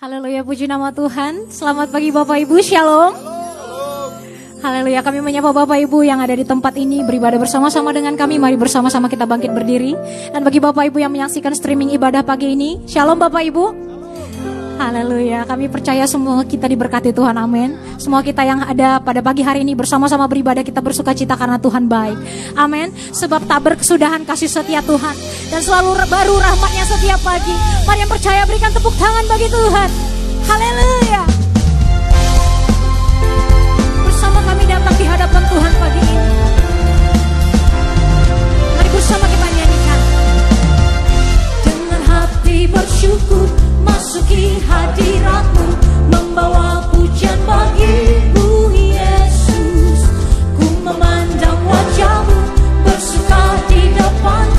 Haleluya, puji nama Tuhan. Selamat pagi Bapak Ibu, Shalom. Haleluya, kami menyapa Bapak Ibu yang ada di tempat ini beribadah bersama-sama dengan kami. Mari bersama-sama kita bangkit berdiri. Dan bagi Bapak Ibu yang menyaksikan streaming ibadah pagi ini, Shalom Bapak Ibu. Haleluya. Kami percaya semua kita diberkati Tuhan. Amin. Semua kita yang ada pada pagi hari ini bersama-sama beribadah kita bersuka cita karena Tuhan baik. Amin. Sebab tak berkesudahan kasih setia Tuhan dan selalu baru rahmatnya setiap pagi. Mari yang percaya berikan tepuk tangan bagi Tuhan. Haleluya. Bersama kami datang di hadapan Tuhan pagi ini. Mari bersama kita nyanyikan dengan hati bersyukur memasuki hadiratmu Membawa pujian bagimu Yesus. Ku memandang wajahmu bersuka di depan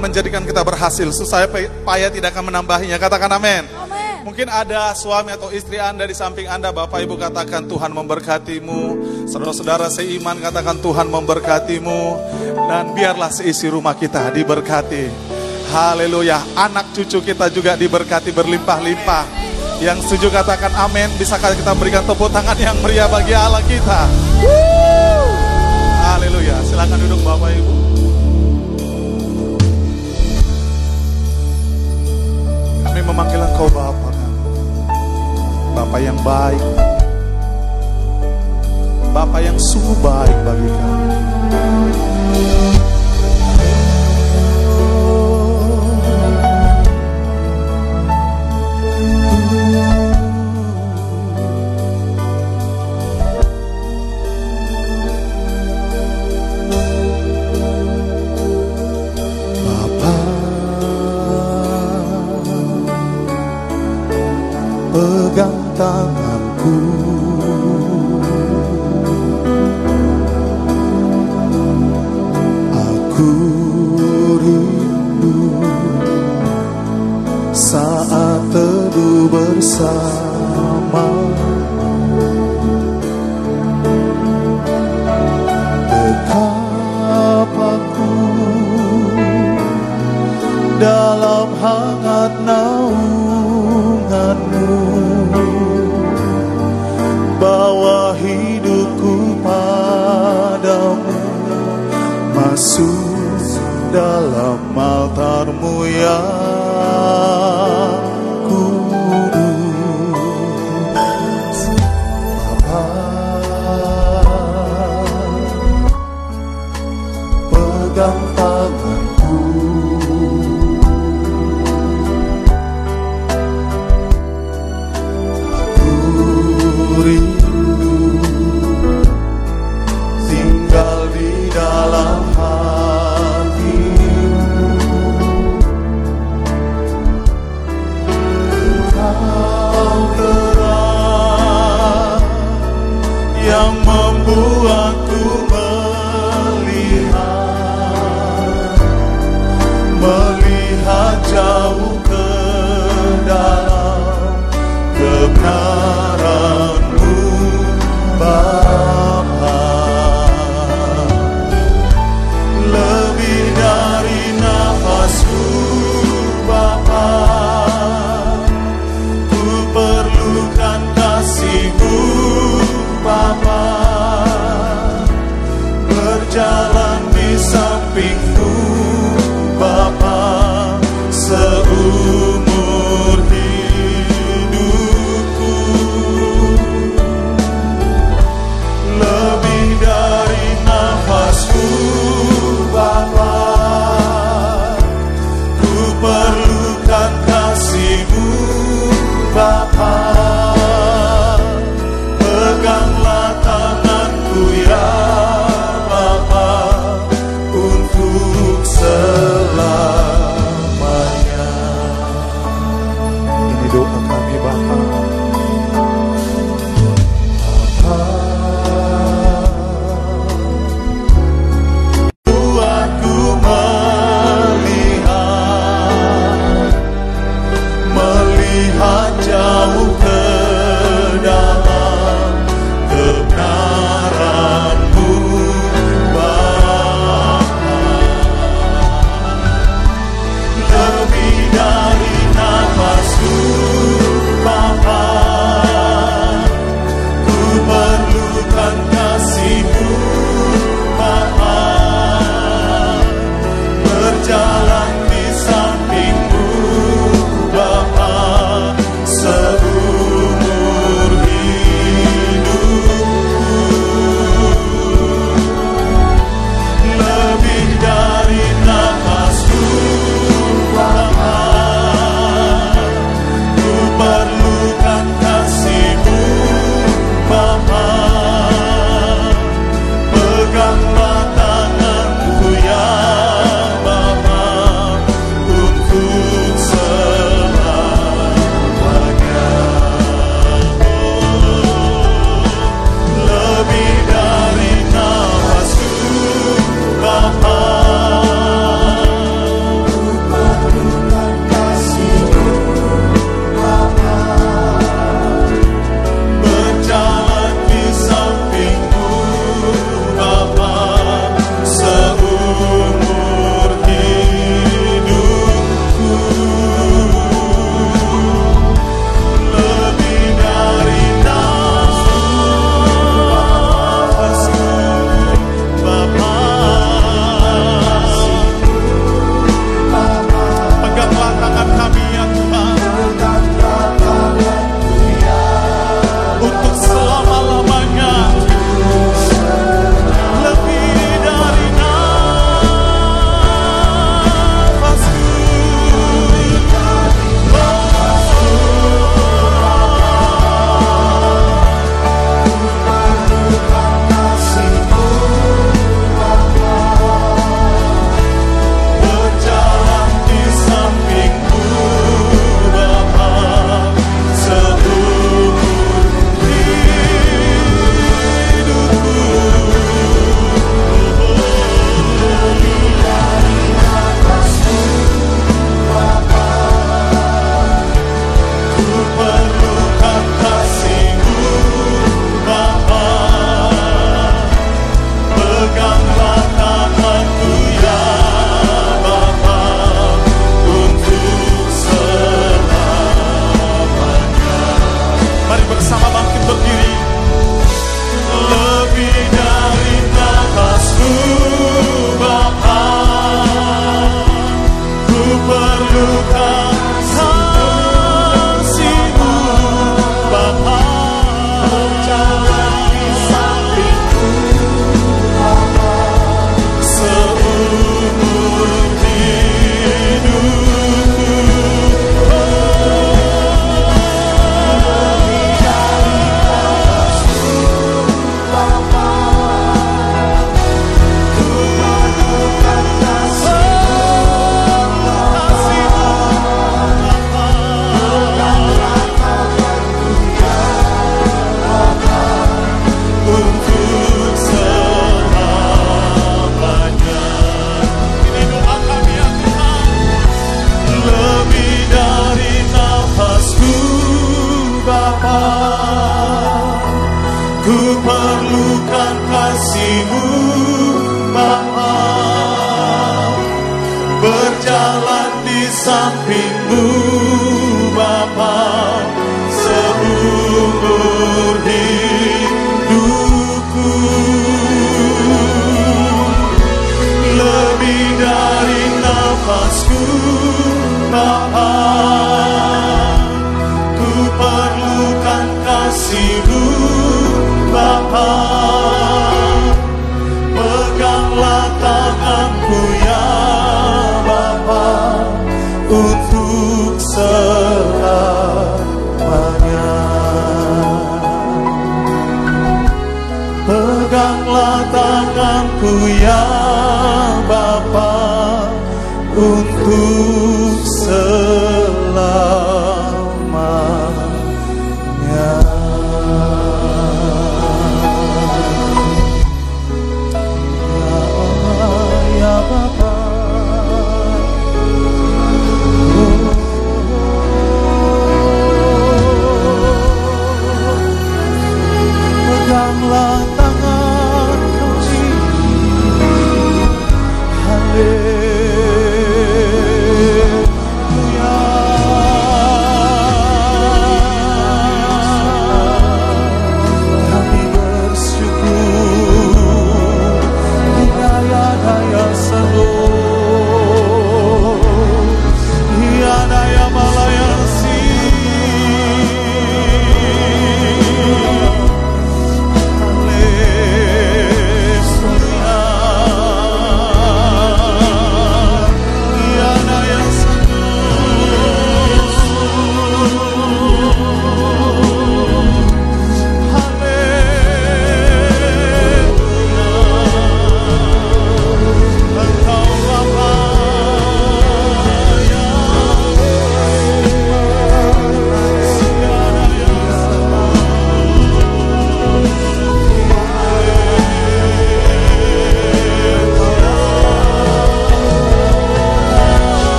menjadikan kita berhasil, supaya payah tidak akan menambahinya. Katakan amin. Mungkin ada suami atau istri Anda di samping Anda, Bapak Ibu katakan Tuhan memberkatimu. Saudara-saudara seiman katakan Tuhan memberkatimu. Dan biarlah seisi rumah kita diberkati. Haleluya. Anak cucu kita juga diberkati berlimpah-limpah. Yang setuju katakan amin. Bisakah kita berikan tepuk tangan yang meriah bagi Allah kita? Haleluya. Silakan duduk Bapak Ibu. Kami memanggil Engkau Bapa. Bapak yang baik. Bapak yang sungguh baik bagi kami.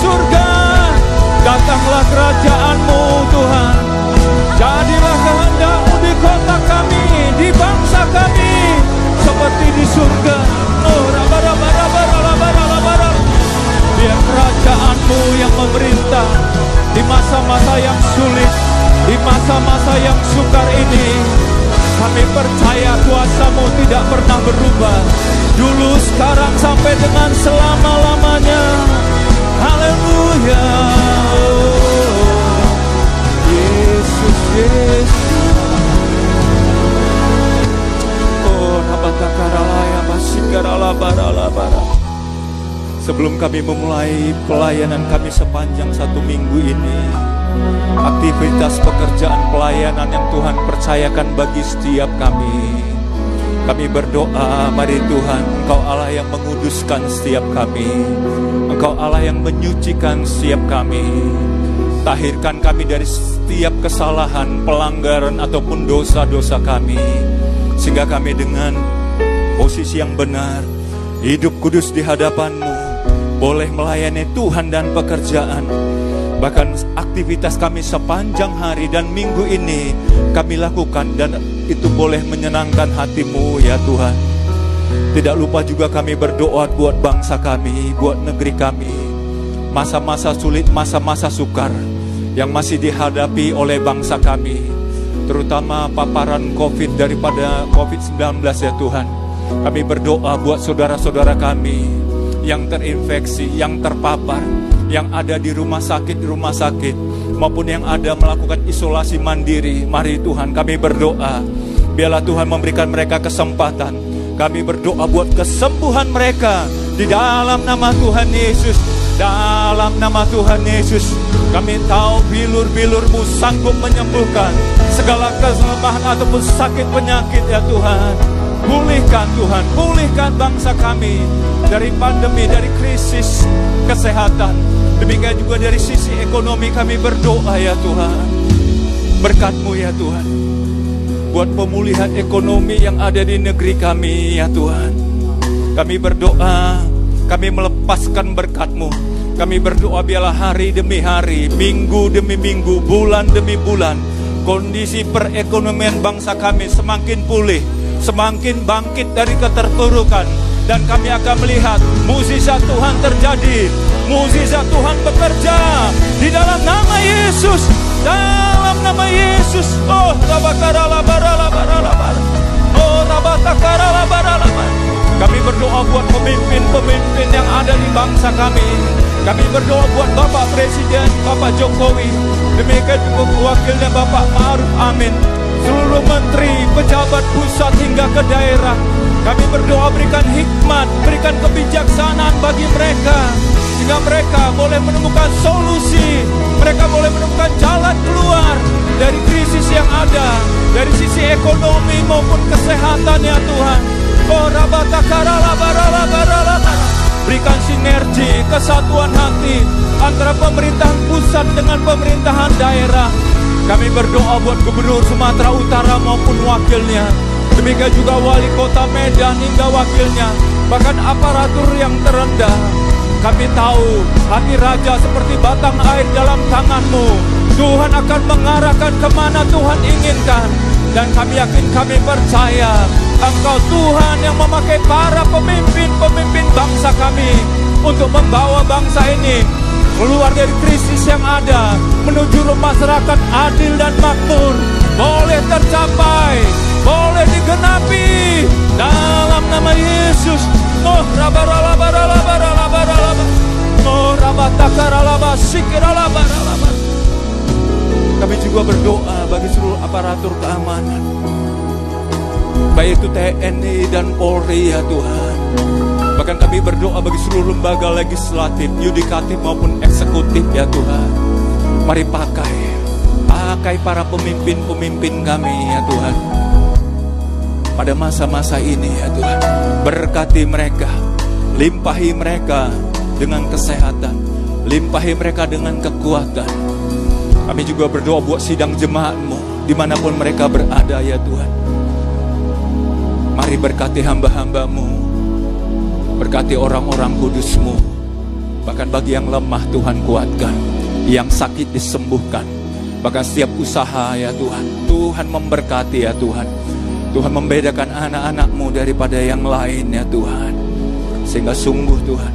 Surga Datanglah kerajaanmu Tuhan. Jadilah kehendakmu di kota kami Di bangsa kami Seperti di surga. Oh rabarabarabarabarabarabara Biar kerajaanmu yang memerintah Di masa-masa yang sulit Di masa-masa yang sukar ini. Kami percaya kuasamu tidak pernah berubah. Dulu, sekarang, sampai dengan selama-lamanya Oh, Sebelum kami memulai pelayanan kami sepanjang satu minggu ini aktivitas pekerjaan pelayanan yang Tuhan percayakan bagi setiap kami. Kami berdoa, mari Tuhan, Engkau Allah yang menguduskan setiap kami. Engkau Allah yang menyucikan setiap kami. Tahirkan kami dari setiap kesalahan, pelanggaran ataupun dosa-dosa kami. Sehingga kami dengan posisi yang benar, hidup kudus di hadapan-Mu, boleh melayani Tuhan dan pekerjaan. Bahkan aktivitas kami sepanjang hari dan minggu ini kami lakukan dan itu boleh menyenangkan hatimu ya Tuhan. Tidak lupa juga kami berdoa buat bangsa kami, buat negeri kami. Masa-masa sulit, masa-masa sukar yang masih dihadapi oleh bangsa kami. Terutama paparan COVID daripada COVID-19 ya Tuhan. Kami berdoa buat saudara-saudara kami yang terinfeksi, yang terpapar, yang ada di rumah sakit, di rumah sakit, maupun yang ada melakukan isolasi mandiri. Mari Tuhan kami berdoa, biarlah Tuhan memberikan mereka kesempatan. Kami berdoa buat kesembuhan mereka di dalam nama Tuhan Yesus. Dalam nama Tuhan Yesus, kami tahu bilur-bilurmu sanggup menyembuhkan segala kelemahan ataupun sakit penyakit ya Tuhan. Pulihkan Tuhan, pulihkan bangsa kami dari pandemi, dari krisis kesehatan. Demikian juga dari sisi ekonomi kami berdoa ya Tuhan. Berkatmu ya Tuhan. Buat pemulihan ekonomi yang ada di negeri kami ya Tuhan. Kami berdoa, kami melepaskan berkatmu. Kami berdoa biarlah hari demi hari, minggu demi minggu, bulan demi bulan. Kondisi perekonomian bangsa kami semakin pulih, semakin bangkit dari keterpurukan. Dan kami akan melihat mukjizat Tuhan terjadi, mukjizat Tuhan bekerja di dalam nama Yesus, dalam nama Yesus. Oh, rabakara labara labara labara. Oh, rabatakara labara labara. Kami berdoa buat pemimpin-pemimpin yang ada di bangsa kami. Kami berdoa buat Bapak Presiden, Bapak Jokowi. Demikian juga wakilnya Bapak Ma'ruf Amin. Seluruh menteri, pejabat pusat hingga ke daerah. Kami berdoa berikan hikmat, berikan kebijaksanaan bagi mereka. Sehingga mereka boleh menemukan solusi. Mereka boleh menemukan jalan keluar dari krisis yang ada. Dari sisi ekonomi maupun kesehatan ya Tuhan. Oh. Berikan sinergi, kesatuan hati antara pemerintahan pusat dengan pemerintahan daerah. Kami berdoa buat gubernur Sumatera Utara maupun wakilnya. Demikian juga wali kota Medan hingga wakilnya. Bahkan aparatur yang terendah. Kami tahu hati raja seperti batang air dalam tanganmu. Tuhan akan mengarahkan ke mana Tuhan inginkan. Dan kami yakin kami percaya Engkau Tuhan yang memakai para pemimpin-pemimpin bangsa kami Untuk membawa bangsa ini keluar dari krisis yang ada Menuju masyarakat adil dan makmur Boleh tercapai, boleh digenapi Dalam nama Yesus Oh Oh kami juga berdoa bagi seluruh aparatur keamanan. Baik itu TNI dan Polri ya Tuhan. Bahkan kami berdoa bagi seluruh lembaga legislatif, yudikatif maupun eksekutif ya Tuhan. Mari pakai, pakai para pemimpin-pemimpin kami ya Tuhan. Pada masa-masa ini ya Tuhan. Berkati mereka, limpahi mereka dengan kesehatan, limpahi mereka dengan kekuatan. Kami juga berdoa buat sidang jemaatmu di mana pun mereka berada ya Tuhan. Mari berkati hamba-hambamu. Berkati orang-orang kudusmu. Bahkan bagi yang lemah Tuhan kuatkan. Yang sakit disembuhkan. Bahkan setiap usaha ya Tuhan. Tuhan memberkati ya Tuhan. Tuhan membedakan anak-anakmu daripada yang lain ya Tuhan. Sehingga sungguh Tuhan.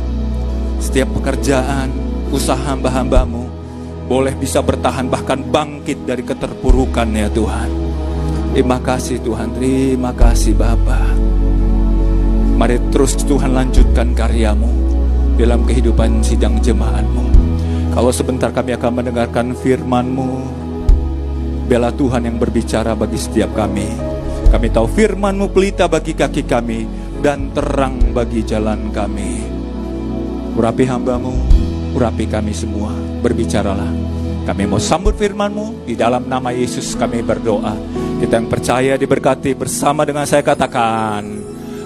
Setiap pekerjaan, usaha hamba-hambamu boleh bisa bertahan bahkan bangkit dari keterpurukan ya Tuhan. Terima kasih Tuhan, terima kasih Bapa. Mari terus Tuhan lanjutkan karyamu dalam kehidupan sidang jemaatmu. Kalau sebentar kami akan mendengarkan firmanmu, bela Tuhan yang berbicara bagi setiap kami. Kami tahu firmanmu pelita bagi kaki kami dan terang bagi jalan kami. Urapi hambamu, urapi kami semua, berbicaralah. Kami mau sambut firman-Mu di dalam nama Yesus kami berdoa. Kita yang percaya diberkati bersama dengan saya katakan.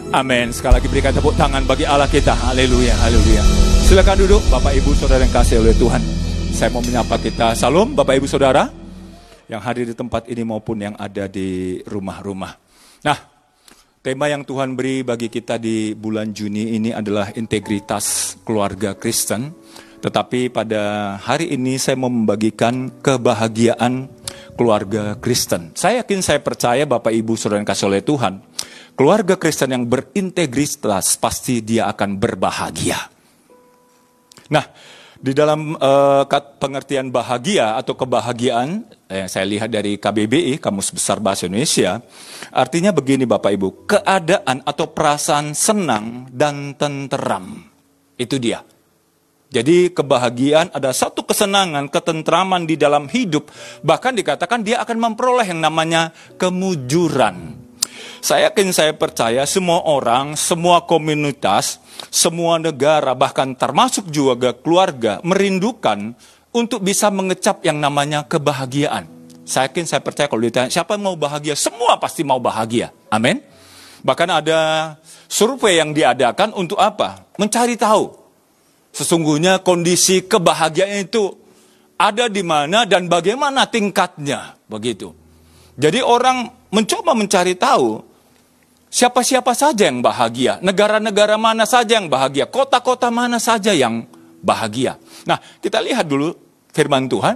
Amin. Sekali lagi berikan tepuk tangan bagi Allah kita. Haleluya, haleluya. Silakan duduk Bapak Ibu Saudara yang kasih oleh Tuhan. Saya mau menyapa kita. Salam Bapak Ibu Saudara yang hadir di tempat ini maupun yang ada di rumah-rumah. Nah, tema yang Tuhan beri bagi kita di bulan Juni ini adalah integritas keluarga Kristen. Tetapi pada hari ini saya mau membagikan kebahagiaan keluarga Kristen. Saya yakin saya percaya Bapak Ibu Saudara yang kasih oleh Tuhan, keluarga Kristen yang berintegritas pasti dia akan berbahagia. Nah, di dalam uh, pengertian bahagia atau kebahagiaan yang saya lihat dari KBBI, Kamus Besar Bahasa Indonesia, artinya begini Bapak Ibu, keadaan atau perasaan senang dan tenteram. Itu dia. Jadi kebahagiaan ada satu kesenangan, ketentraman di dalam hidup. Bahkan dikatakan dia akan memperoleh yang namanya kemujuran. Saya yakin saya percaya semua orang, semua komunitas, semua negara, bahkan termasuk juga keluarga merindukan untuk bisa mengecap yang namanya kebahagiaan. Saya yakin saya percaya kalau ditanya siapa mau bahagia, semua pasti mau bahagia. Amin. Bahkan ada survei yang diadakan untuk apa? Mencari tahu Sesungguhnya kondisi kebahagiaan itu ada di mana dan bagaimana tingkatnya, begitu. Jadi orang mencoba mencari tahu siapa-siapa saja yang bahagia, negara-negara mana saja yang bahagia, kota-kota mana saja yang bahagia. Nah, kita lihat dulu firman Tuhan.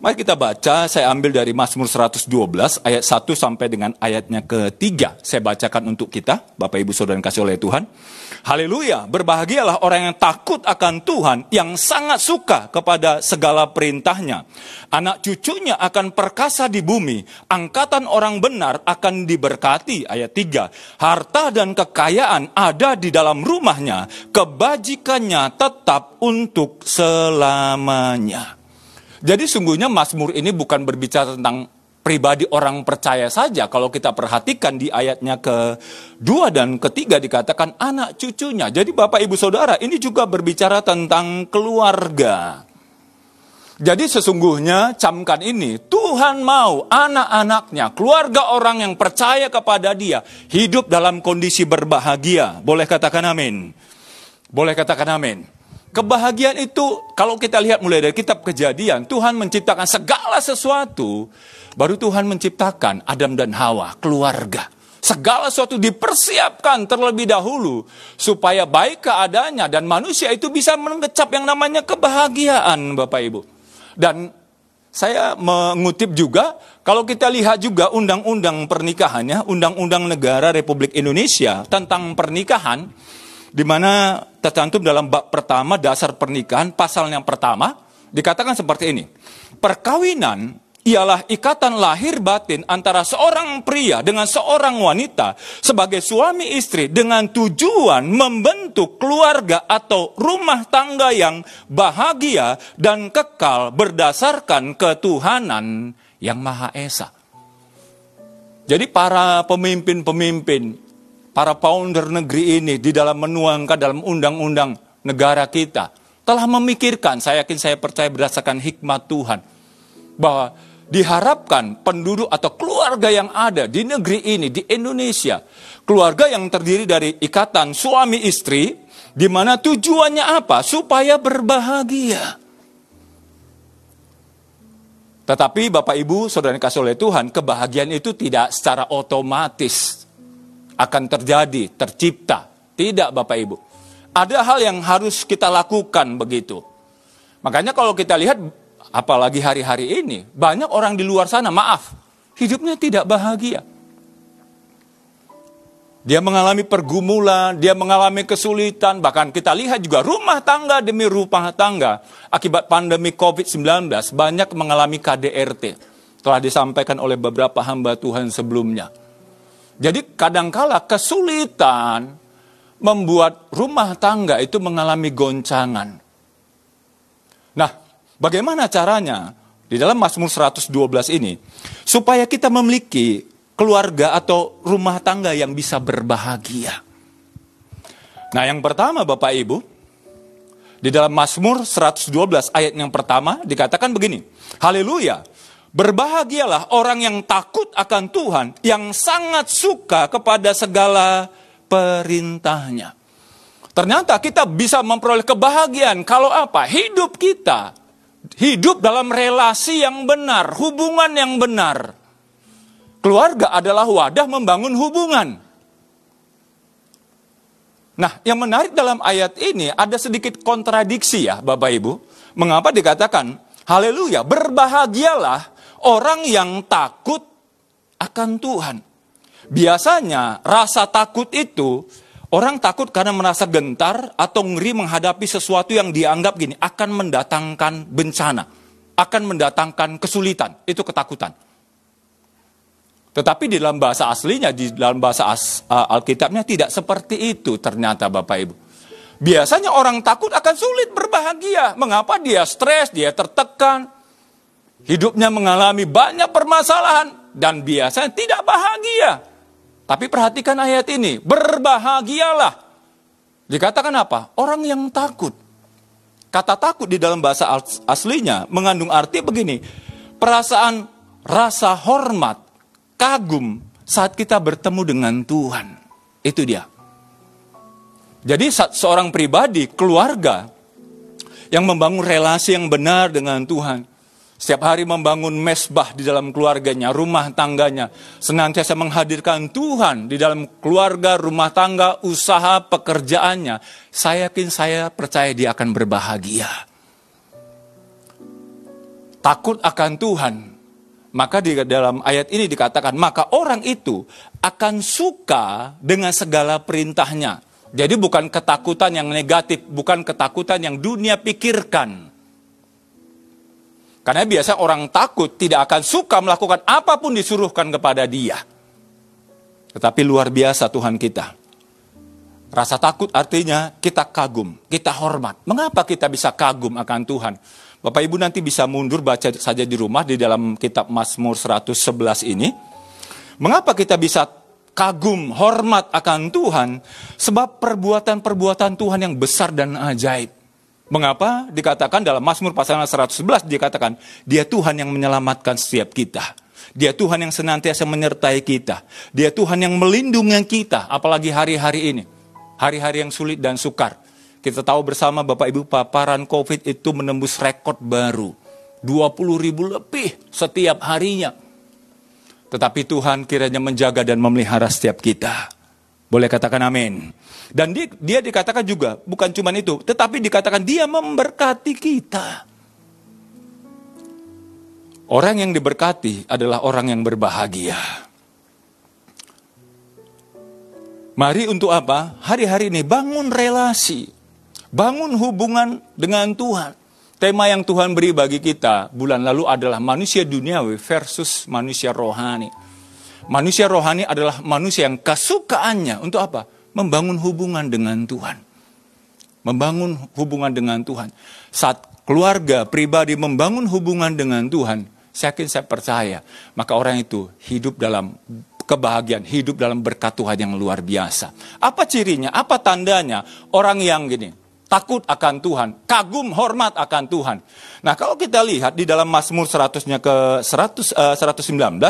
Mari kita baca, saya ambil dari Mazmur 112 ayat 1 sampai dengan ayatnya ketiga. Saya bacakan untuk kita, Bapak Ibu Saudara yang kasih oleh Tuhan. Haleluya, berbahagialah orang yang takut akan Tuhan, yang sangat suka kepada segala perintahnya. Anak cucunya akan perkasa di bumi, angkatan orang benar akan diberkati. Ayat 3, harta dan kekayaan ada di dalam rumahnya, kebajikannya tetap untuk selamanya. Jadi sungguhnya Mazmur ini bukan berbicara tentang pribadi orang percaya saja. Kalau kita perhatikan di ayatnya ke dua dan ketiga dikatakan anak cucunya. Jadi Bapak Ibu Saudara ini juga berbicara tentang keluarga. Jadi sesungguhnya camkan ini Tuhan mau anak-anaknya, keluarga orang yang percaya kepada dia hidup dalam kondisi berbahagia. Boleh katakan amin. Boleh katakan amin. Kebahagiaan itu kalau kita lihat mulai dari kitab kejadian, Tuhan menciptakan segala sesuatu Baru Tuhan menciptakan Adam dan Hawa, keluarga. Segala sesuatu dipersiapkan terlebih dahulu supaya baik keadaannya dan manusia itu bisa mengecap yang namanya kebahagiaan Bapak Ibu. Dan saya mengutip juga, kalau kita lihat juga undang-undang pernikahannya, undang-undang negara Republik Indonesia tentang pernikahan, di mana tercantum dalam bab pertama dasar pernikahan, pasal yang pertama, dikatakan seperti ini. Perkawinan ialah ikatan lahir batin antara seorang pria dengan seorang wanita sebagai suami istri dengan tujuan membentuk keluarga atau rumah tangga yang bahagia dan kekal berdasarkan ketuhanan yang Maha Esa. Jadi para pemimpin-pemimpin, para founder negeri ini di dalam menuangkan dalam undang-undang negara kita telah memikirkan, saya yakin saya percaya berdasarkan hikmat Tuhan bahwa diharapkan penduduk atau keluarga yang ada di negeri ini, di Indonesia, keluarga yang terdiri dari ikatan suami istri, di mana tujuannya apa? Supaya berbahagia. Tetapi Bapak Ibu, Saudara yang kasih oleh Tuhan, kebahagiaan itu tidak secara otomatis akan terjadi, tercipta. Tidak Bapak Ibu. Ada hal yang harus kita lakukan begitu. Makanya kalau kita lihat apalagi hari-hari ini, banyak orang di luar sana, maaf, hidupnya tidak bahagia. Dia mengalami pergumulan, dia mengalami kesulitan, bahkan kita lihat juga rumah tangga demi rumah tangga. Akibat pandemi COVID-19, banyak mengalami KDRT. Telah disampaikan oleh beberapa hamba Tuhan sebelumnya. Jadi kadangkala kesulitan membuat rumah tangga itu mengalami goncangan. Nah, Bagaimana caranya? Di dalam Mazmur 112 ini, supaya kita memiliki keluarga atau rumah tangga yang bisa berbahagia. Nah yang pertama Bapak Ibu, Di dalam Mazmur 112 ayat yang pertama dikatakan begini. Haleluya. Berbahagialah orang yang takut akan Tuhan, yang sangat suka kepada segala perintahnya. Ternyata kita bisa memperoleh kebahagiaan kalau apa? Hidup kita hidup dalam relasi yang benar, hubungan yang benar. Keluarga adalah wadah membangun hubungan. Nah, yang menarik dalam ayat ini ada sedikit kontradiksi ya, Bapak Ibu. Mengapa dikatakan, haleluya, berbahagialah orang yang takut akan Tuhan. Biasanya rasa takut itu orang takut karena merasa gentar atau ngeri menghadapi sesuatu yang dianggap gini akan mendatangkan bencana, akan mendatangkan kesulitan. Itu ketakutan. Tetapi di dalam bahasa aslinya, di dalam bahasa as, uh, Alkitabnya tidak seperti itu ternyata Bapak Ibu. Biasanya orang takut akan sulit berbahagia. Mengapa dia stres, dia tertekan, hidupnya mengalami banyak permasalahan, dan biasanya tidak bahagia. Tapi perhatikan ayat ini, berbahagialah. Dikatakan apa? Orang yang takut. Kata takut di dalam bahasa aslinya mengandung arti begini, perasaan rasa hormat, kagum saat kita bertemu dengan Tuhan. Itu dia. Jadi seorang pribadi, keluarga yang membangun relasi yang benar dengan Tuhan, setiap hari membangun mesbah di dalam keluarganya, rumah tangganya, senantiasa menghadirkan Tuhan di dalam keluarga, rumah tangga, usaha, pekerjaannya. Saya yakin saya percaya dia akan berbahagia. Takut akan Tuhan, maka di dalam ayat ini dikatakan, maka orang itu akan suka dengan segala perintahnya. Jadi bukan ketakutan yang negatif, bukan ketakutan yang dunia pikirkan. Karena biasa orang takut tidak akan suka melakukan apa pun disuruhkan kepada dia. Tetapi luar biasa Tuhan kita. Rasa takut artinya kita kagum, kita hormat. Mengapa kita bisa kagum akan Tuhan? Bapak Ibu nanti bisa mundur baca saja di rumah di dalam kitab Mazmur 111 ini. Mengapa kita bisa kagum, hormat akan Tuhan? Sebab perbuatan-perbuatan Tuhan yang besar dan ajaib. Mengapa dikatakan dalam Mazmur pasal 111 dikatakan dia Tuhan yang menyelamatkan setiap kita. Dia Tuhan yang senantiasa menyertai kita. Dia Tuhan yang melindungi kita apalagi hari-hari ini. Hari-hari yang sulit dan sukar. Kita tahu bersama Bapak Ibu paparan COVID itu menembus rekor baru. 20 ribu lebih setiap harinya. Tetapi Tuhan kiranya menjaga dan memelihara setiap kita. Boleh katakan amin. Dan dia, dia dikatakan juga, bukan cuma itu, tetapi dikatakan dia memberkati kita. Orang yang diberkati adalah orang yang berbahagia. Mari untuk apa? Hari-hari ini bangun relasi. Bangun hubungan dengan Tuhan. Tema yang Tuhan beri bagi kita bulan lalu adalah manusia duniawi versus manusia rohani. Manusia rohani adalah manusia yang kesukaannya untuk apa? Membangun hubungan dengan Tuhan. Membangun hubungan dengan Tuhan. Saat keluarga pribadi membangun hubungan dengan Tuhan, saya yakin saya percaya, maka orang itu hidup dalam kebahagiaan, hidup dalam berkat Tuhan yang luar biasa. Apa cirinya? Apa tandanya? Orang yang gini, takut akan Tuhan, kagum hormat akan Tuhan. Nah, kalau kita lihat di dalam Mazmur 100-nya ke 100 uh, 119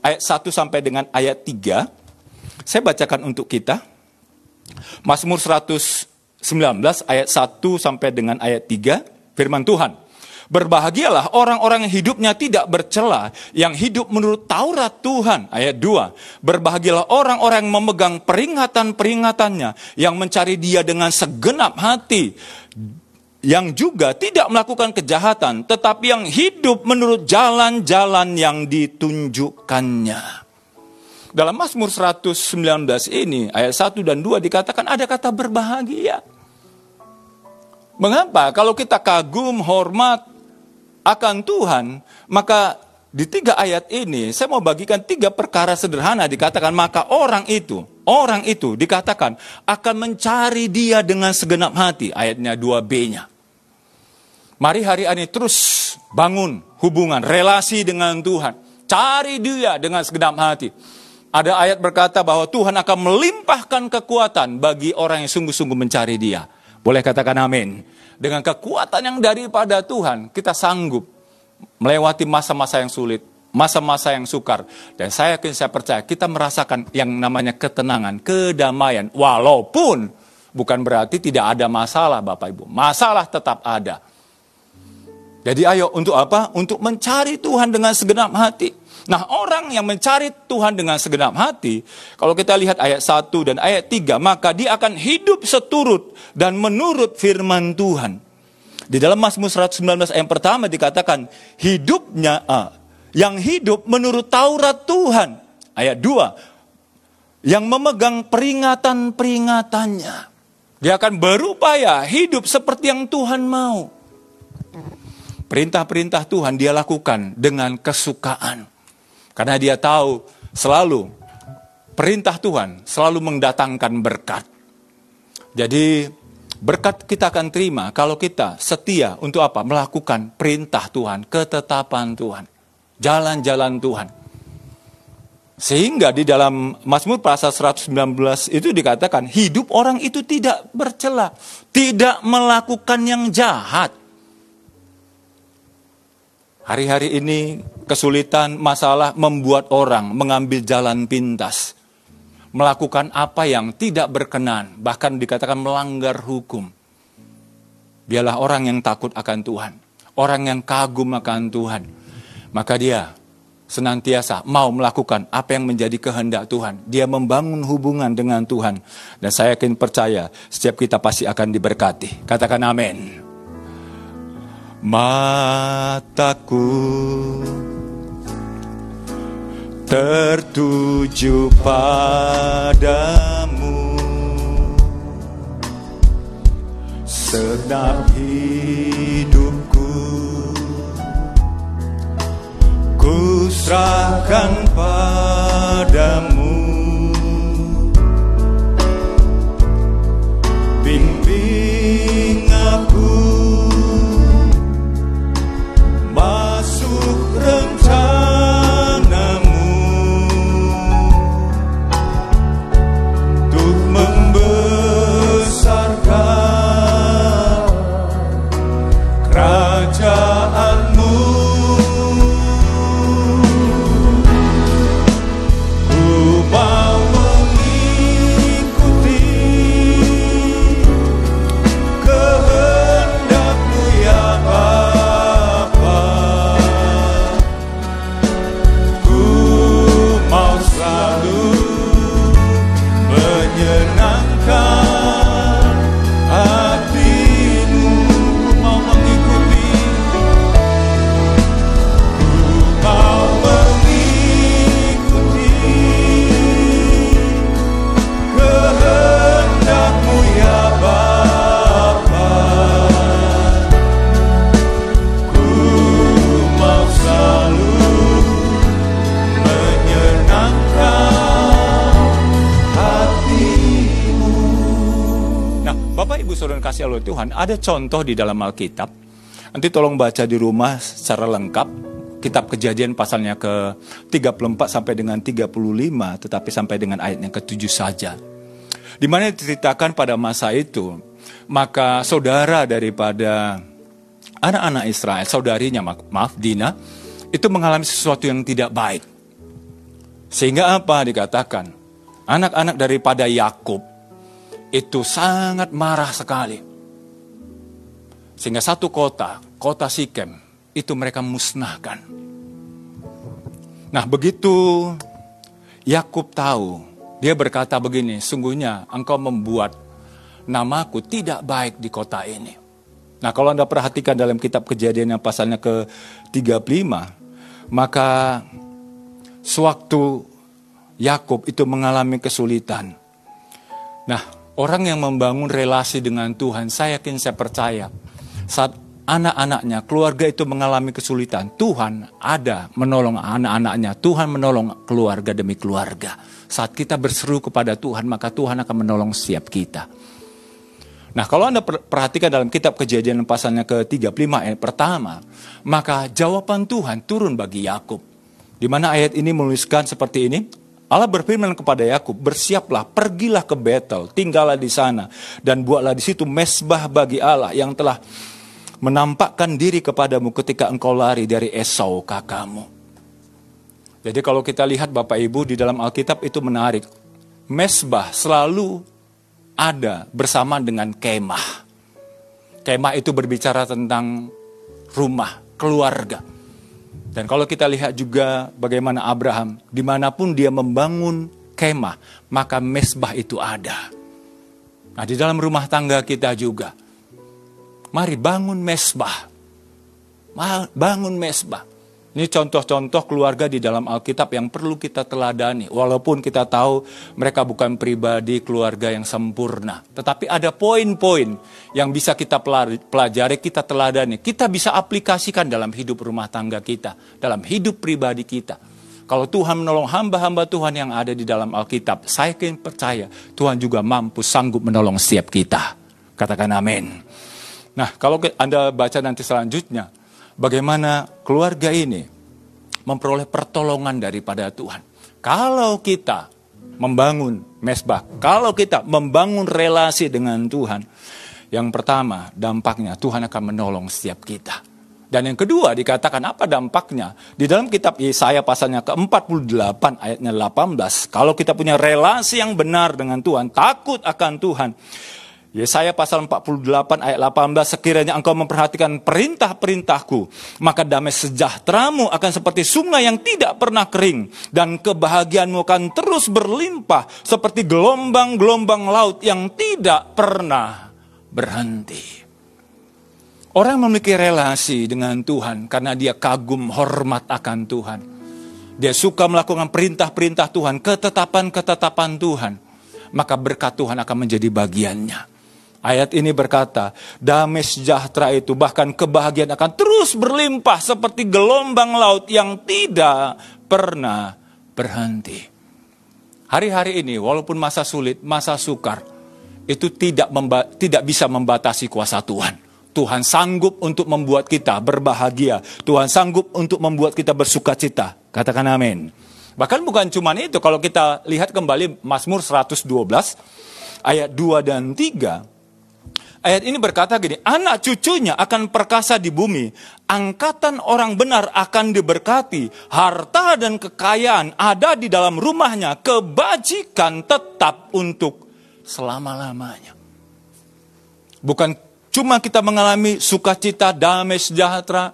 ayat 1 sampai dengan ayat 3, saya bacakan untuk kita. Mazmur 119 ayat 1 sampai dengan ayat 3, firman Tuhan. Berbahagialah orang-orang yang hidupnya tidak bercela, yang hidup menurut Taurat Tuhan. Ayat 2. Berbahagialah orang-orang yang memegang peringatan-peringatannya, yang mencari dia dengan segenap hati. Yang juga tidak melakukan kejahatan, tetapi yang hidup menurut jalan-jalan yang ditunjukkannya. Dalam Mazmur 119 ini, ayat 1 dan 2 dikatakan ada kata berbahagia. Mengapa? Kalau kita kagum, hormat, akan Tuhan, maka di tiga ayat ini saya mau bagikan tiga perkara sederhana dikatakan maka orang itu, orang itu dikatakan akan mencari dia dengan segenap hati, ayatnya 2b-nya. Mari hari ini terus bangun hubungan, relasi dengan Tuhan. Cari dia dengan segenap hati. Ada ayat berkata bahwa Tuhan akan melimpahkan kekuatan bagi orang yang sungguh-sungguh mencari dia. Boleh katakan amin. dengan kekuatan yang daripada Tuhan, kita sanggup melewati masa-masa yang sulit, masa-masa yang sukar. Dan saya yakin, saya percaya, kita merasakan yang namanya ketenangan, kedamaian. Walaupun bukan berarti tidak ada masalah Bapak Ibu. Masalah tetap ada. Jadi ayo untuk apa? Untuk mencari Tuhan dengan segenap hati. Nah orang yang mencari Tuhan dengan segenap hati, kalau kita lihat ayat 1 dan ayat 3, maka dia akan hidup seturut dan menurut firman Tuhan. Di dalam Mazmur 119 ayat pertama dikatakan, hidupnya, ah, yang hidup menurut Taurat Tuhan. Ayat 2, yang memegang peringatan-peringatannya. Dia akan berupaya hidup seperti yang Tuhan mau. Perintah-perintah Tuhan dia lakukan dengan kesukaan. Karena dia tahu selalu perintah Tuhan selalu mendatangkan berkat. Jadi berkat kita akan terima kalau kita setia untuk apa? Melakukan perintah Tuhan, ketetapan Tuhan, jalan-jalan Tuhan. Sehingga di dalam Mazmur pasal 119 itu dikatakan hidup orang itu tidak bercela, tidak melakukan yang jahat Hari-hari ini kesulitan, masalah membuat orang mengambil jalan pintas. Melakukan apa yang tidak berkenan, bahkan dikatakan melanggar hukum. Biarlah orang yang takut akan Tuhan, orang yang kagum akan Tuhan. Maka dia senantiasa mau melakukan apa yang menjadi kehendak Tuhan. Dia membangun hubungan dengan Tuhan. Dan saya yakin percaya setiap kita pasti akan diberkati. Katakan amin mataku tertuju padamu. Sedap hidupku ku serahkan padamu Tuhan, ada contoh di dalam Alkitab. Nanti tolong baca di rumah secara lengkap. Kitab kejadian pasalnya ke 34 sampai dengan 35, tetapi sampai dengan ayat yang ke-7 saja. Di mana diceritakan pada masa itu, maka saudara daripada anak-anak Israel, saudarinya maaf Dina, itu mengalami sesuatu yang tidak baik. Sehingga apa dikatakan? Anak-anak daripada Yakub itu sangat marah sekali. Sehingga satu kota, kota Sikem, itu mereka musnahkan. Nah begitu Yakub tahu, dia berkata begini, sungguhnya engkau membuat namaku tidak baik di kota ini. Nah kalau Anda perhatikan dalam kitab kejadian yang pasalnya ke-35, maka sewaktu Yakub itu mengalami kesulitan. Nah, Orang yang membangun relasi dengan Tuhan, saya yakin saya percaya. Saat anak-anaknya, keluarga itu mengalami kesulitan, Tuhan ada menolong anak-anaknya. Tuhan menolong keluarga demi keluarga. Saat kita berseru kepada Tuhan, maka Tuhan akan menolong setiap kita. Nah kalau Anda perhatikan dalam kitab kejadian pasalnya ke-35 ayat pertama, maka jawaban Tuhan turun bagi Yakub. Di mana ayat ini menuliskan seperti ini, Allah berfirman kepada Yakub, "Bersiaplah, pergilah ke Betel, tinggallah di sana dan buatlah di situ mesbah bagi Allah yang telah menampakkan diri kepadamu ketika engkau lari dari Esau kakakmu." Jadi kalau kita lihat Bapak Ibu di dalam Alkitab itu menarik. Mesbah selalu ada bersama dengan kemah. Kemah itu berbicara tentang rumah, keluarga. Dan kalau kita lihat juga bagaimana Abraham, di mana pun dia membangun kemah, maka mesbah itu ada. Nah di dalam rumah tangga kita juga, mari bangun mesbah. Bangun mesbah. Ini contoh-contoh keluarga di dalam Alkitab yang perlu kita teladani. Walaupun kita tahu mereka bukan pribadi keluarga yang sempurna. Tetapi ada poin-poin yang bisa kita pelajari, kita teladani. Kita bisa aplikasikan dalam hidup rumah tangga kita. Dalam hidup pribadi kita. Kalau Tuhan menolong hamba-hamba Tuhan yang ada di dalam Alkitab, saya yakin percaya Tuhan juga mampu sanggup menolong setiap kita. Katakan amin. Nah, kalau Anda baca nanti selanjutnya, bagaimana keluarga ini memperoleh pertolongan daripada Tuhan. Kalau kita membangun mesbah, kalau kita membangun relasi dengan Tuhan, yang pertama dampaknya Tuhan akan menolong setiap kita. Dan yang kedua dikatakan apa dampaknya? Di dalam kitab Yesaya pasalnya ke-48 ayatnya 18. Kalau kita punya relasi yang benar dengan Tuhan, takut akan Tuhan, Yesaya pasal 48 ayat 18, sekiranya engkau memperhatikan perintah-perintahku, maka damai sejahteramu akan seperti sungai yang tidak pernah kering, dan kebahagiaanmu akan terus berlimpah seperti gelombang-gelombang laut yang tidak pernah berhenti. Orang memiliki relasi dengan Tuhan karena dia kagum hormat akan Tuhan. Dia suka melakukan perintah-perintah Tuhan, ketetapan-ketetapan Tuhan. Maka berkat Tuhan akan menjadi bagiannya. Ayat ini berkata, damai sejahtera itu bahkan kebahagiaan akan terus berlimpah seperti gelombang laut yang tidak pernah berhenti. Hari-hari ini walaupun masa sulit, masa sukar, itu tidak tidak bisa membatasi kuasa Tuhan. Tuhan sanggup untuk membuat kita berbahagia. Tuhan sanggup untuk membuat kita bersuka cita. Katakan amin. Bahkan bukan cuma itu, kalau kita lihat kembali Mazmur 112 ayat 2 dan 3, Ayat ini berkata gini, anak cucunya akan perkasa di bumi, angkatan orang benar akan diberkati, harta dan kekayaan ada di dalam rumahnya, kebajikan tetap untuk selama-lamanya. Bukan cuma kita mengalami sukacita, damai, sejahtera,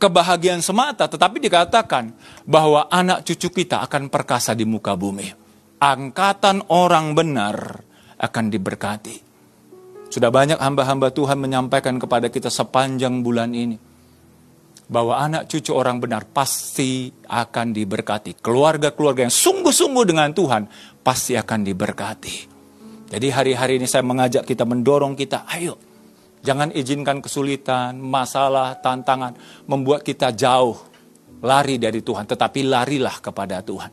kebahagiaan semata, tetapi dikatakan bahwa anak cucu kita akan perkasa di muka bumi. Angkatan orang benar akan diberkati. Sudah banyak hamba-hamba Tuhan menyampaikan kepada kita sepanjang bulan ini. Bahwa anak cucu orang benar pasti akan diberkati. Keluarga-keluarga yang sungguh-sungguh dengan Tuhan pasti akan diberkati. Jadi hari-hari ini saya mengajak kita, mendorong kita, ayo. Jangan izinkan kesulitan, masalah, tantangan membuat kita jauh lari dari Tuhan. Tetapi larilah kepada Tuhan.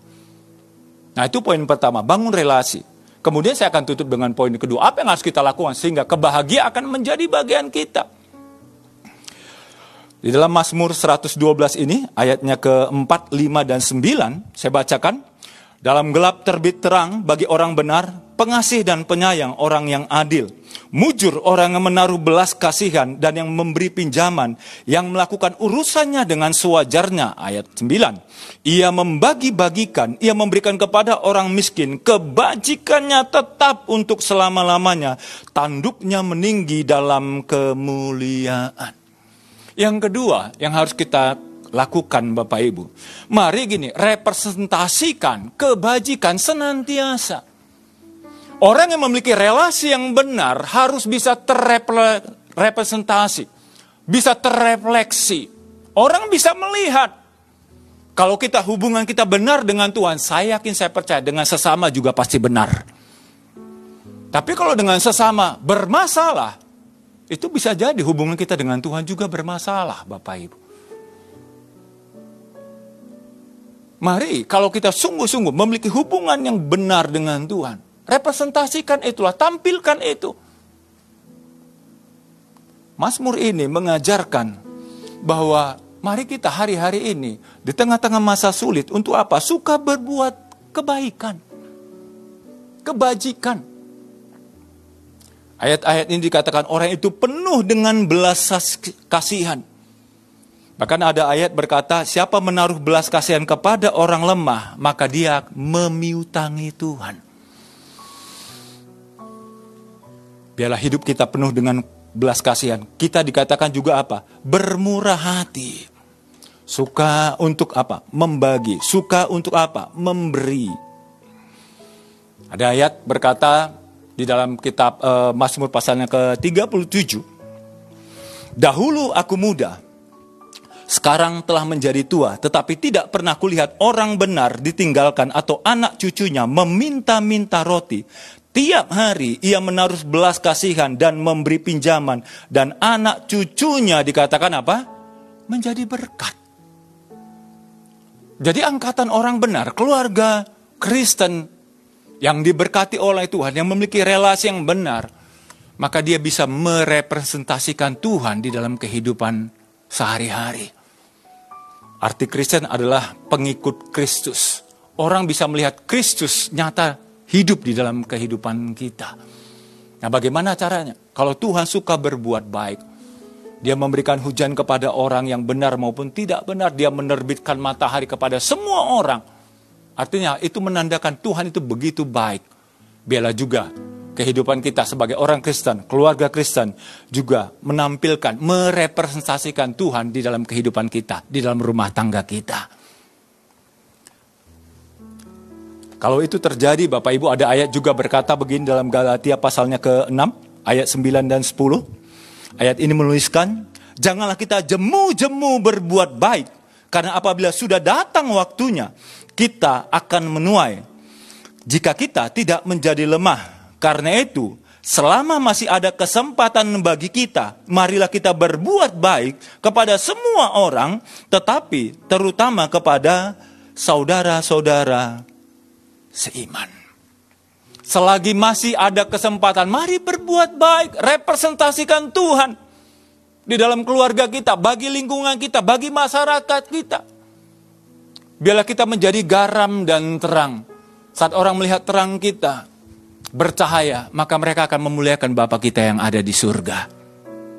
Nah itu poin pertama, bangun relasi. Kemudian saya akan tutup dengan poin kedua. Apa yang harus kita lakukan sehingga kebahagiaan akan menjadi bagian kita. Di dalam Mazmur 112 ini, ayatnya ke-4, 5, dan 9, saya bacakan. Dalam gelap terbit terang bagi orang benar, pengasih dan penyayang orang yang adil. Mujur orang yang menaruh belas kasihan dan yang memberi pinjaman, yang melakukan urusannya dengan sewajarnya. Ayat 9. Ia membagi-bagikan, ia memberikan kepada orang miskin, kebajikannya tetap untuk selama-lamanya. Tanduknya meninggi dalam kemuliaan. Yang kedua yang harus kita lakukan Bapak Ibu. Mari gini, representasikan kebajikan senantiasa. Orang yang memiliki relasi yang benar harus bisa terrepresentasi, bisa terrefleksi. Orang bisa melihat kalau kita hubungan kita benar dengan Tuhan, saya yakin saya percaya dengan sesama juga pasti benar. Tapi kalau dengan sesama bermasalah, itu bisa jadi hubungan kita dengan Tuhan juga bermasalah, Bapak Ibu. Mari kalau kita sungguh-sungguh memiliki hubungan yang benar dengan Tuhan, representasikan itulah, tampilkan itu. Mazmur ini mengajarkan bahwa mari kita hari-hari ini di tengah-tengah masa sulit untuk apa? Suka berbuat kebaikan, kebajikan. Ayat-ayat ini dikatakan orang itu penuh dengan belas kasihan. Bahkan ada ayat berkata, siapa menaruh belas kasihan kepada orang lemah, maka dia memiutangi Tuhan. Biarlah hidup kita penuh dengan belas kasihan. Kita dikatakan juga apa? Bermurah hati. Suka untuk apa? Membagi. Suka untuk apa? Memberi. Ada ayat berkata, di dalam kitab uh, Mazmur pasalnya ke-37. Dahulu aku muda, sekarang telah menjadi tua, tetapi tidak pernah kulihat orang benar ditinggalkan atau anak cucunya meminta-minta roti. Tiap hari ia menaruh belas kasihan dan memberi pinjaman dan anak cucunya dikatakan apa? Menjadi berkat. Jadi angkatan orang benar, keluarga Kristen yang diberkati oleh Tuhan, yang memiliki relasi yang benar, maka dia bisa merepresentasikan Tuhan di dalam kehidupan sehari-hari. Arti Kristen adalah pengikut Kristus. Orang bisa melihat Kristus nyata hidup di dalam kehidupan kita. Nah, bagaimana caranya? Kalau Tuhan suka berbuat baik, dia memberikan hujan kepada orang yang benar maupun tidak benar. Dia menerbitkan matahari kepada semua orang. Artinya itu menandakan Tuhan itu begitu baik. Biarlah juga kehidupan kita sebagai orang Kristen, keluarga Kristen juga menampilkan, merepresentasikan Tuhan di dalam kehidupan kita, di dalam rumah tangga kita. Kalau itu terjadi Bapak Ibu ada ayat juga berkata begini dalam Galatia pasalnya ke-6 ayat 9 dan 10. Ayat ini menuliskan, janganlah kita jemu-jemu berbuat baik karena apabila sudah datang waktunya kita akan menuai. Jika kita tidak menjadi lemah, karena itu selama masih ada kesempatan bagi kita, marilah kita berbuat baik kepada semua orang, tetapi terutama kepada saudara-saudara seiman. Selagi masih ada kesempatan, mari berbuat baik, representasikan Tuhan di dalam keluarga kita, bagi lingkungan kita, bagi masyarakat kita. Biarlah kita menjadi garam dan terang. Saat orang melihat terang kita bercahaya, maka mereka akan memuliakan Bapa kita yang ada di surga.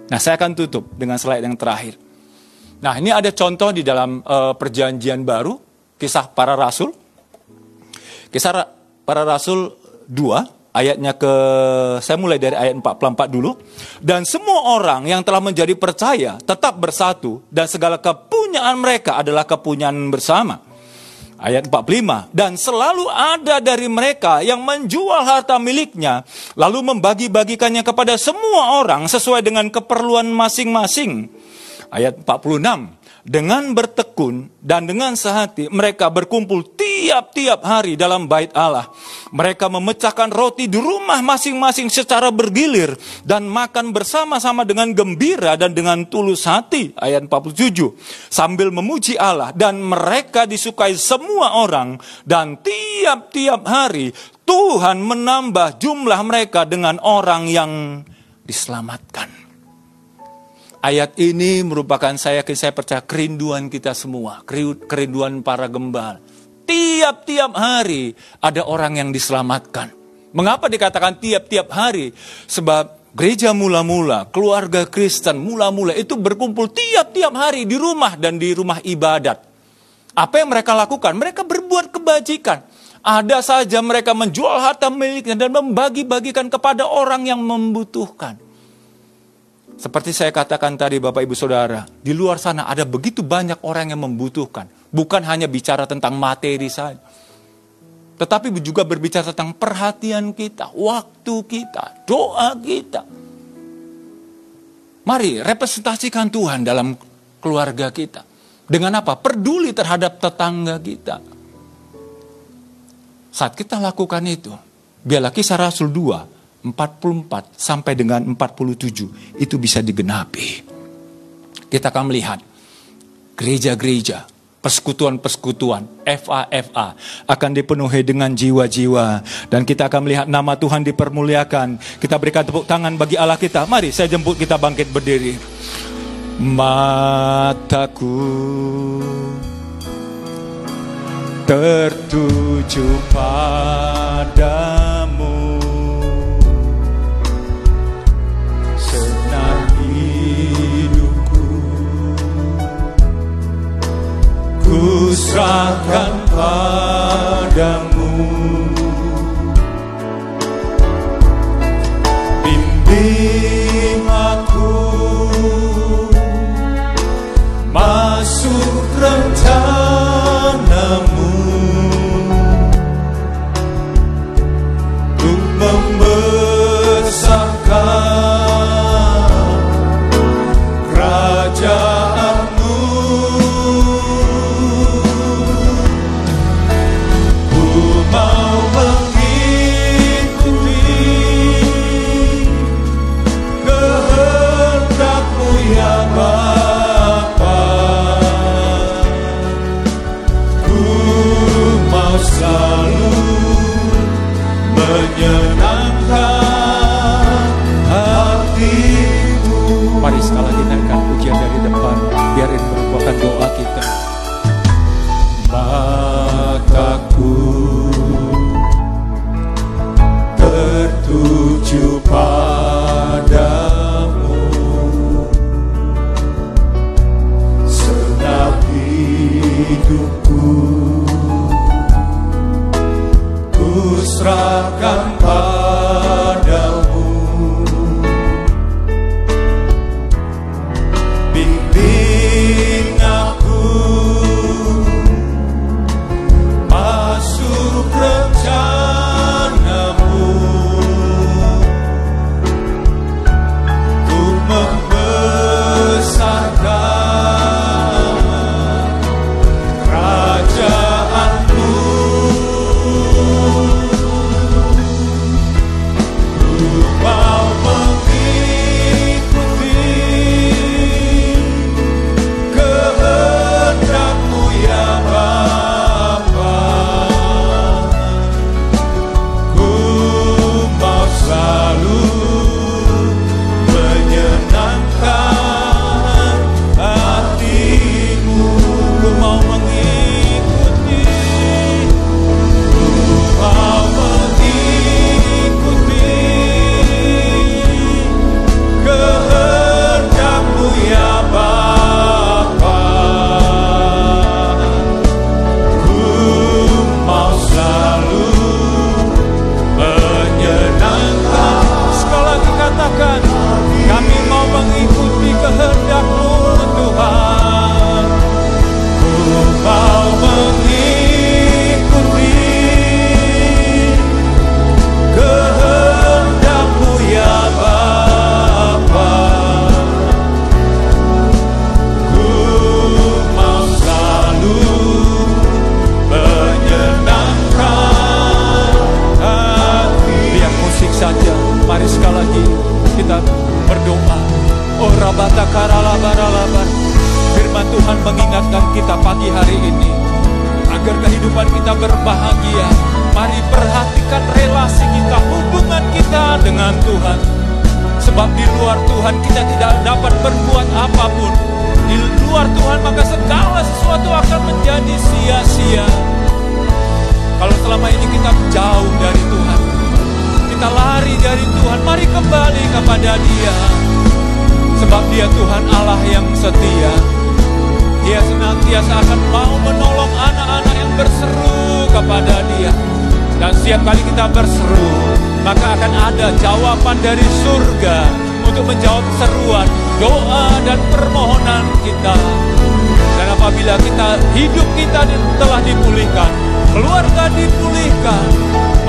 Nah, saya akan tutup dengan slide yang terakhir. Nah, ini ada contoh di dalam uh, perjanjian baru, kisah para rasul. Kisah para rasul 2, ayatnya ke saya mulai dari ayat 44 dulu dan semua orang yang telah menjadi percaya tetap bersatu dan segala kepunyaan mereka adalah kepunyaan bersama Ayat 45, dan selalu ada dari mereka yang menjual harta miliknya, lalu membagi-bagikannya kepada semua orang sesuai dengan keperluan masing-masing. Ayat 46, dengan bertekun dan dengan sehati mereka berkumpul tiap-tiap hari dalam bait Allah. Mereka memecahkan roti di rumah masing-masing secara bergilir dan makan bersama-sama dengan gembira dan dengan tulus hati. Ayat 47. Sambil memuji Allah dan mereka disukai semua orang dan tiap-tiap hari Tuhan menambah jumlah mereka dengan orang yang diselamatkan. Ayat ini merupakan saya saya percaya kerinduan kita semua, kerinduan para gembala. Tiap-tiap hari ada orang yang diselamatkan. Mengapa dikatakan tiap-tiap hari? Sebab gereja mula-mula, keluarga Kristen mula-mula itu berkumpul tiap-tiap hari di rumah dan di rumah ibadat. Apa yang mereka lakukan? Mereka berbuat kebajikan. Ada saja mereka menjual harta miliknya dan membagi-bagikan kepada orang yang membutuhkan. Seperti saya katakan tadi Bapak Ibu Saudara, di luar sana ada begitu banyak orang yang membutuhkan. Bukan hanya bicara tentang materi saja. Tetapi juga berbicara tentang perhatian kita, waktu kita, doa kita. Mari representasikan Tuhan dalam keluarga kita. Dengan apa? Peduli terhadap tetangga kita. Saat kita lakukan itu, biarlah kisah Rasul 2 44 sampai dengan 47 itu bisa digenapi. Kita akan melihat gereja-gereja, persekutuan-persekutuan, FA-FA akan dipenuhi dengan jiwa-jiwa dan kita akan melihat nama Tuhan dipermuliakan. Kita berikan tepuk tangan bagi Allah kita. Mari saya jemput kita bangkit berdiri. Mataku tertuju tertuju Ku serahkan padamu. Bimbing aku. Masuk rencanamu. Untuk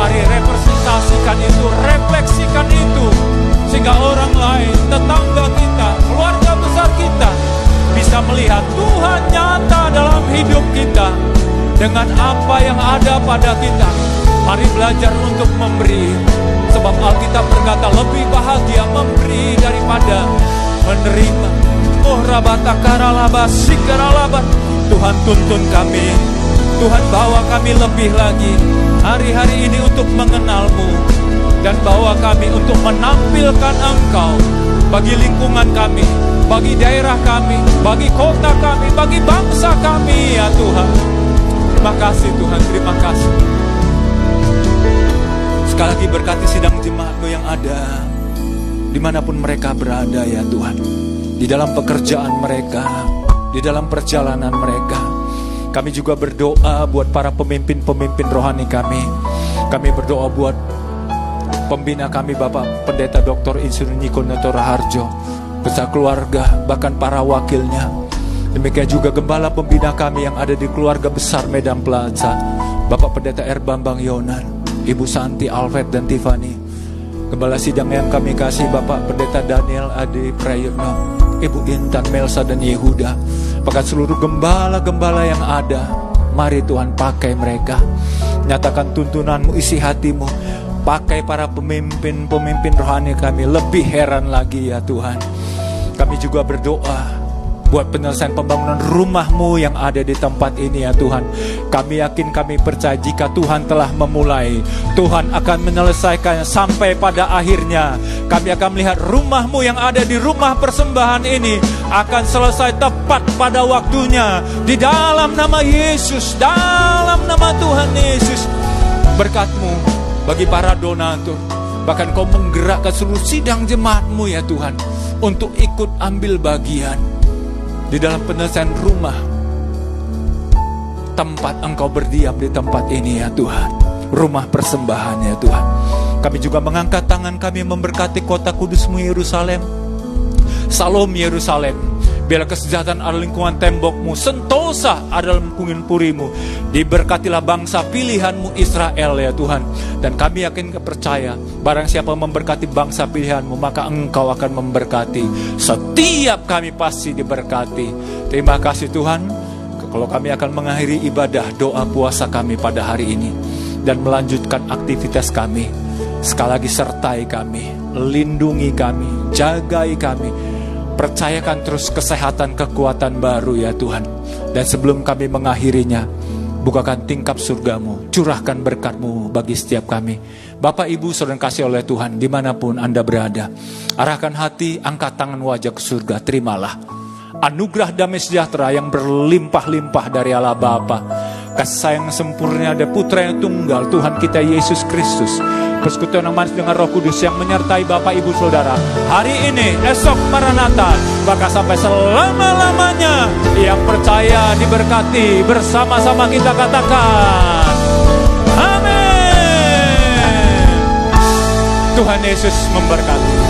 Mari representasikan itu, refleksikan itu Sehingga orang lain, tetangga kita, keluarga besar kita Bisa melihat Tuhan nyata dalam hidup kita Dengan apa yang ada pada kita. Mari belajar untuk memberi Sebab Alkitab berkata lebih bahagia memberi daripada menerima. Oh rabata karalaba sikaralaba Tuhan tuntun kami Tuhan bawa kami lebih lagi hari-hari ini untuk mengenalmu dan bawa kami untuk menampilkan Engkau bagi lingkungan kami, bagi daerah kami, bagi kota kami, bagi bangsa kami ya Tuhan. Terima kasih Tuhan, terima kasih. Sekali lagi berkati sidang jemaatmu yang ada di mana pun mereka berada ya Tuhan. Di dalam pekerjaan mereka, di dalam perjalanan mereka. Kami juga berdoa buat para pemimpin-pemimpin rohani kami. Kami berdoa buat pembina kami Bapak Pendeta Dr. Insinyur Niko Noto Raharjo beserta keluarga bahkan para wakilnya demikian juga gembala pembina kami yang ada di keluarga besar Medan Plaza Bapak Pendeta R. Bambang Yonan Ibu Santi Alfred dan Tiffany Gembala sidang yang kami kasih Bapak Pendeta Daniel Adi Prayitno Ibu Intan Melsa dan Yehuda Bahkan seluruh gembala-gembala yang ada? Mari Tuhan pakai mereka. Nyatakan tuntunanmu isi hatimu. Pakai para pemimpin-pemimpin rohani kami. Lebih heran lagi ya Tuhan. Kami juga berdoa buat penyelesaian pembangunan rumahmu yang ada di tempat ini ya Tuhan. Kami yakin kami percaya jika Tuhan telah memulai, Tuhan akan menyelesaikannya sampai pada akhirnya. Kami akan melihat rumahmu yang ada di rumah persembahan ini akan selesai tepat pada waktunya. Di dalam nama Yesus, dalam nama Tuhan Yesus. Berkatmu bagi para donatur. Bahkan kau menggerakkan seluruh sidang jemaatmu ya Tuhan. Untuk ikut ambil bagian di dalam penyelesaian rumah tempat engkau berdiam di tempat ini ya Tuhan. Rumah persembahan ya Tuhan. Kami juga mengangkat tangan kami memberkati kota kudusmu Yerusalem. Salom Yerusalem Biarlah kesejahteraan ada lingkungan tembokmu Sentosa ada dalam lingkungan purimu. Diberkatilah bangsa pilihanmu Israel ya Tuhan. Dan kami yakin percaya Barang siapa memberkati bangsa pilihanmu Maka engkau akan memberkati. Setiap kami pasti diberkati. Terima kasih Tuhan Kalau kami akan mengakhiri ibadah doa puasa kami pada hari ini Dan melanjutkan aktivitas kami. Sekali lagi sertai kami Lindungi kami Jagai kami Percayakan terus kesehatan kekuatan baru ya Tuhan. Dan sebelum kami mengakhirinya Bukakan tingkap surgamu Curahkan berkatmu bagi setiap kami. Bapak Ibu saudara kasih oleh Tuhan Di mana pun Anda berada Arahkan hati, angkat tangan wajah ke surga Terimalah. Anugerah damai sejahtera yang berlimpah-limpah dari Allah Bapa. Kasih sayang sempurna ada putra yang tunggal Tuhan kita Yesus Kristus persekutuan yang manis dengan roh kudus yang menyertai Bapak Ibu Saudara. Hari ini, esok Maranatha bahkan sampai selama-lamanya yang percaya diberkati bersama-sama kita katakan amin. Tuhan Yesus memberkati